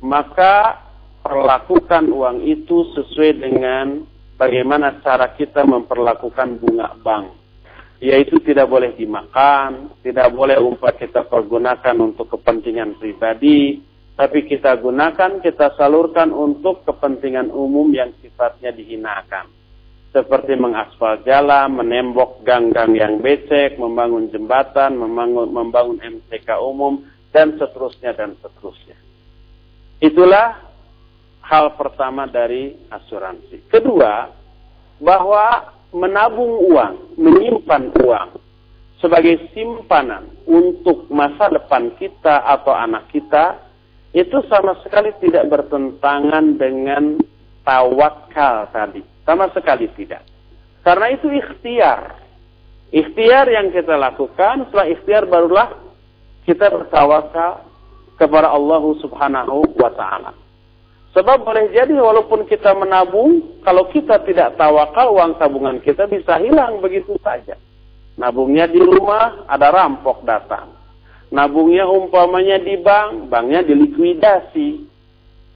Maka perlakukan uang itu sesuai dengan bagaimana cara kita memperlakukan bunga bank yaitu tidak boleh dimakan, tidak boleh umpah kita pergunakan untuk kepentingan pribadi, tapi kita gunakan, kita salurkan untuk kepentingan umum yang sifatnya dihinakan. Seperti mengaspal jalan, menembok gang-gang yang becek, membangun jembatan, membangun, membangun MCK umum, dan seterusnya dan seterusnya. Itulah hal pertama dari asuransi. Kedua, bahwa menabung uang, menyimpan uang sebagai simpanan untuk masa depan kita atau anak kita itu sama sekali tidak bertentangan dengan tawakal tadi. Sama sekali tidak. Karena itu ikhtiar. Ikhtiar yang kita lakukan, setelah ikhtiar barulah kita bertawakal kepada Allah Subhanahu wa taala. Sebab boleh jadi walaupun kita menabung, kalau kita tidak tawakal, uang tabungan kita bisa hilang begitu saja. Nabungnya di rumah, ada rampok datang. Nabungnya umpamanya di bank, banknya dilikuidasi.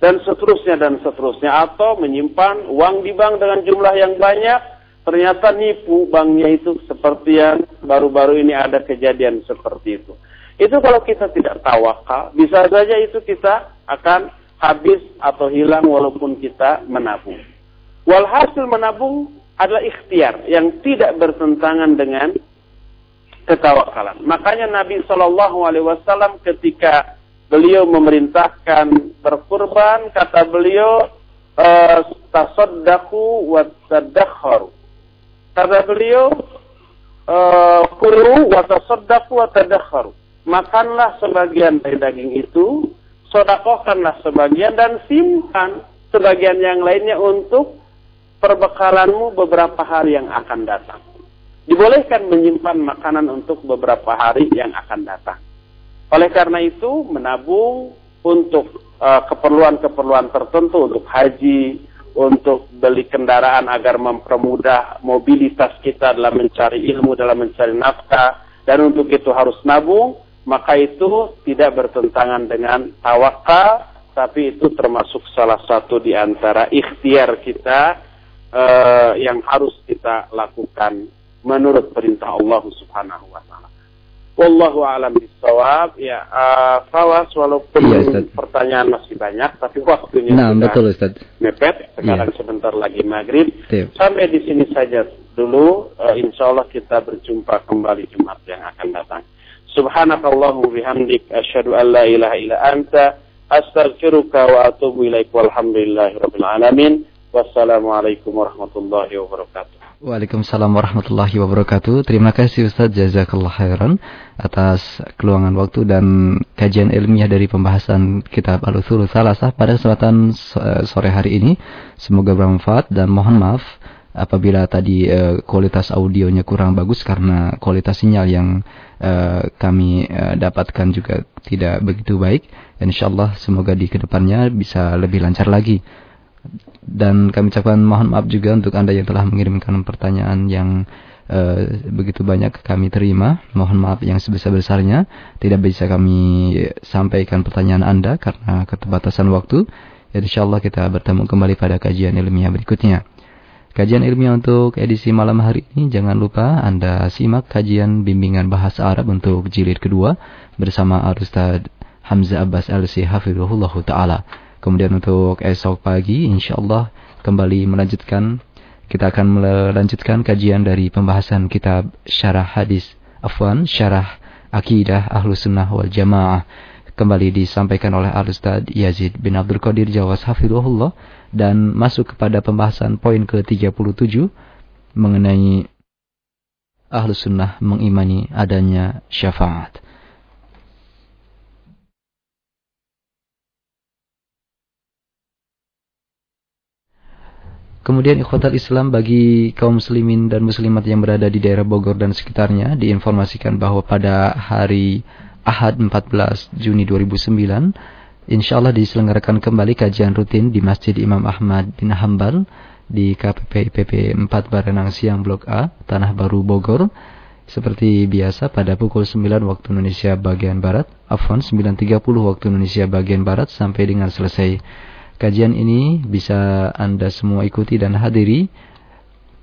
Dan seterusnya dan seterusnya. Atau menyimpan uang di bank dengan jumlah yang banyak, ternyata nipu banknya itu seperti yang baru-baru ini ada kejadian seperti itu. Itu kalau kita tidak tawakal, bisa saja itu kita akan habis atau hilang walaupun kita menabung. Walhasil menabung adalah ikhtiar yang tidak bertentangan dengan ketawakalan. Makanya Nabi Shallallahu Alaihi Wasallam ketika beliau memerintahkan berkurban, kata beliau eh, tasaddaku wa tadakharu. Kata beliau eh, kulu wa tasaddaku wa. Makanlah sebagian dari daging itu sodakohkanlah sebagian dan simpan sebagian yang lainnya untuk perbekalanmu beberapa hari yang akan datang. Dibolehkan menyimpan makanan untuk beberapa hari yang akan datang. Oleh karena itu, menabung untuk eh, keperluan-keperluan tertentu, untuk haji, untuk beli kendaraan agar mempermudah mobilitas kita dalam mencari ilmu, dalam mencari nafkah, dan untuk itu harus nabung, maka itu tidak bertentangan dengan tawakal, tapi itu termasuk salah satu di antara ikhtiar kita uh, yang harus kita lakukan menurut perintah Allah Subhanahu wa taala. Wallahu a'lam bishawab. Ya, uh, Fawas walaupun ya, pertanyaan masih banyak tapi waktunya nah, sudah betul, Ustaz. mepet. Sekarang ya. sebentar lagi maghrib. Tip. Sampai di sini saja dulu. Uh, insya Allah kita berjumpa kembali Jumat yang akan datang. Subhanakallahumma bihamdik asyhadu an la ilaha illa anta astaghfiruka wa atubu ilaik walhamdulillahi rabbil alamin. Wassalamualaikum warahmatullahi wabarakatuh. Waalaikumsalam warahmatullahi wabarakatuh. Terima kasih Ustaz Jazakallah khairan atas keluangan waktu dan kajian ilmiah dari pembahasan kitab Al-Usul Salasah pada kesempatan sore hari ini. Semoga bermanfaat dan mohon maaf apabila tadi uh, kualitas audionya kurang bagus karena kualitas sinyal yang uh, kami uh, dapatkan juga tidak begitu baik. Insyaallah semoga di ke depannya bisa lebih lancar lagi. Dan kami ucapkan mohon maaf juga untuk Anda yang telah mengirimkan pertanyaan yang uh, begitu banyak kami terima. Mohon maaf yang sebesar-besarnya tidak bisa kami sampaikan pertanyaan Anda karena keterbatasan waktu. Insyaallah kita bertemu kembali pada kajian ilmiah berikutnya. Kajian ilmiah untuk edisi malam hari ini jangan lupa Anda simak kajian bimbingan bahasa Arab untuk jilid kedua bersama Al-Ustaz Hamzah Abbas Al-Si Hafizullah Ta'ala. Kemudian untuk esok pagi insyaAllah kembali melanjutkan kita akan melanjutkan kajian dari pembahasan kitab Syarah Hadis Afwan Syarah Akidah Ahlus Sunnah wal Jamaah kembali disampaikan oleh Al-Ustaz Yazid bin Abdul Qadir Jawas Hafizullah dan masuk kepada pembahasan poin ke-37 mengenai Ahlus Sunnah mengimani adanya syafaat. Kemudian ikhwatal Islam bagi kaum muslimin dan muslimat yang berada di daerah Bogor dan sekitarnya diinformasikan bahwa pada hari Ahad 14 Juni 2009 insya Allah diselenggarakan kembali kajian rutin di Masjid Imam Ahmad bin Hambal di KPP IPP 4 Barenang Siang Blok A, Tanah Baru Bogor. Seperti biasa pada pukul 9 waktu Indonesia bagian Barat, Afwan 9.30 waktu Indonesia bagian Barat sampai dengan selesai. Kajian ini bisa Anda semua ikuti dan hadiri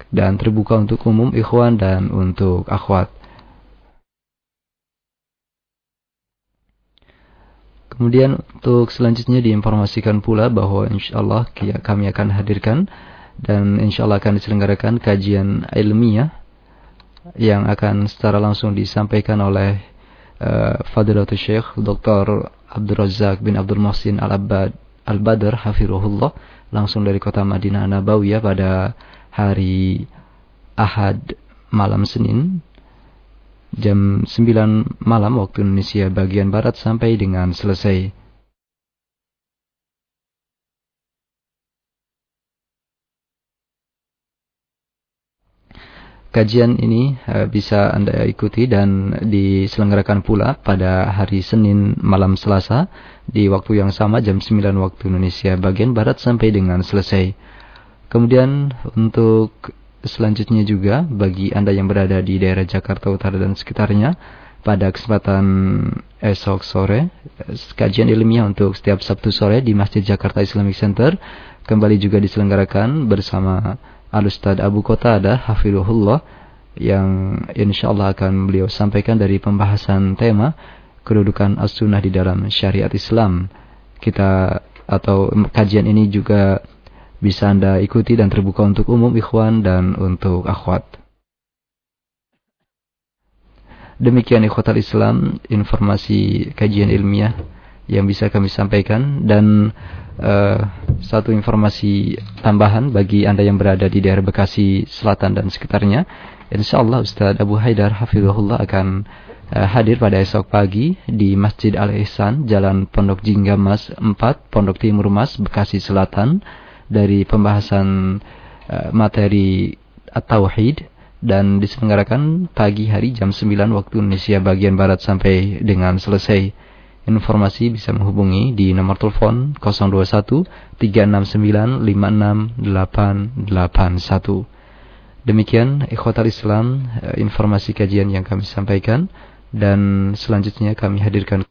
dan terbuka untuk umum ikhwan dan untuk akhwat. Kemudian untuk selanjutnya diinformasikan pula bahwa insya Allah kami akan hadirkan dan insya Allah akan diselenggarakan kajian ilmiah yang akan secara langsung disampaikan oleh uh, Fadilatul Syekh Dr. Abdul Razak bin Abdul Muhsin Al-Abbad Al-Badr Hafirullah langsung dari kota Madinah Nabawiyah pada hari Ahad malam Senin jam 9 malam waktu Indonesia bagian Barat sampai dengan selesai. Kajian ini uh, bisa Anda ikuti dan diselenggarakan pula pada hari Senin malam Selasa di waktu yang sama jam 9 waktu Indonesia bagian Barat sampai dengan selesai. Kemudian untuk selanjutnya juga bagi Anda yang berada di daerah Jakarta Utara dan sekitarnya pada kesempatan esok sore kajian ilmiah untuk setiap Sabtu sore di Masjid Jakarta Islamic Center kembali juga diselenggarakan bersama Al-Ustaz Abu Qatada Hafirullah yang insya Allah akan beliau sampaikan dari pembahasan tema kedudukan as-sunnah di dalam syariat Islam. Kita atau kajian ini juga bisa Anda ikuti dan terbuka untuk umum ikhwan dan untuk akhwat. Demikian ikhwatal Islam informasi kajian ilmiah yang bisa kami sampaikan dan uh, satu informasi tambahan bagi Anda yang berada di daerah Bekasi Selatan dan sekitarnya. Insya Allah Ustaz Abu Haidar Hafizullah akan uh, hadir pada esok pagi di Masjid Al-Ihsan, Jalan Pondok Jinggamas 4, Pondok Timur Mas, Bekasi Selatan dari pembahasan uh, materi At-Tauhid dan diselenggarakan pagi hari jam 9 waktu Indonesia bagian Barat sampai dengan selesai. Informasi bisa menghubungi di nomor telepon 021 369 56881. Demikian ikhwatal Islam eh, informasi kajian yang kami sampaikan dan selanjutnya kami hadirkan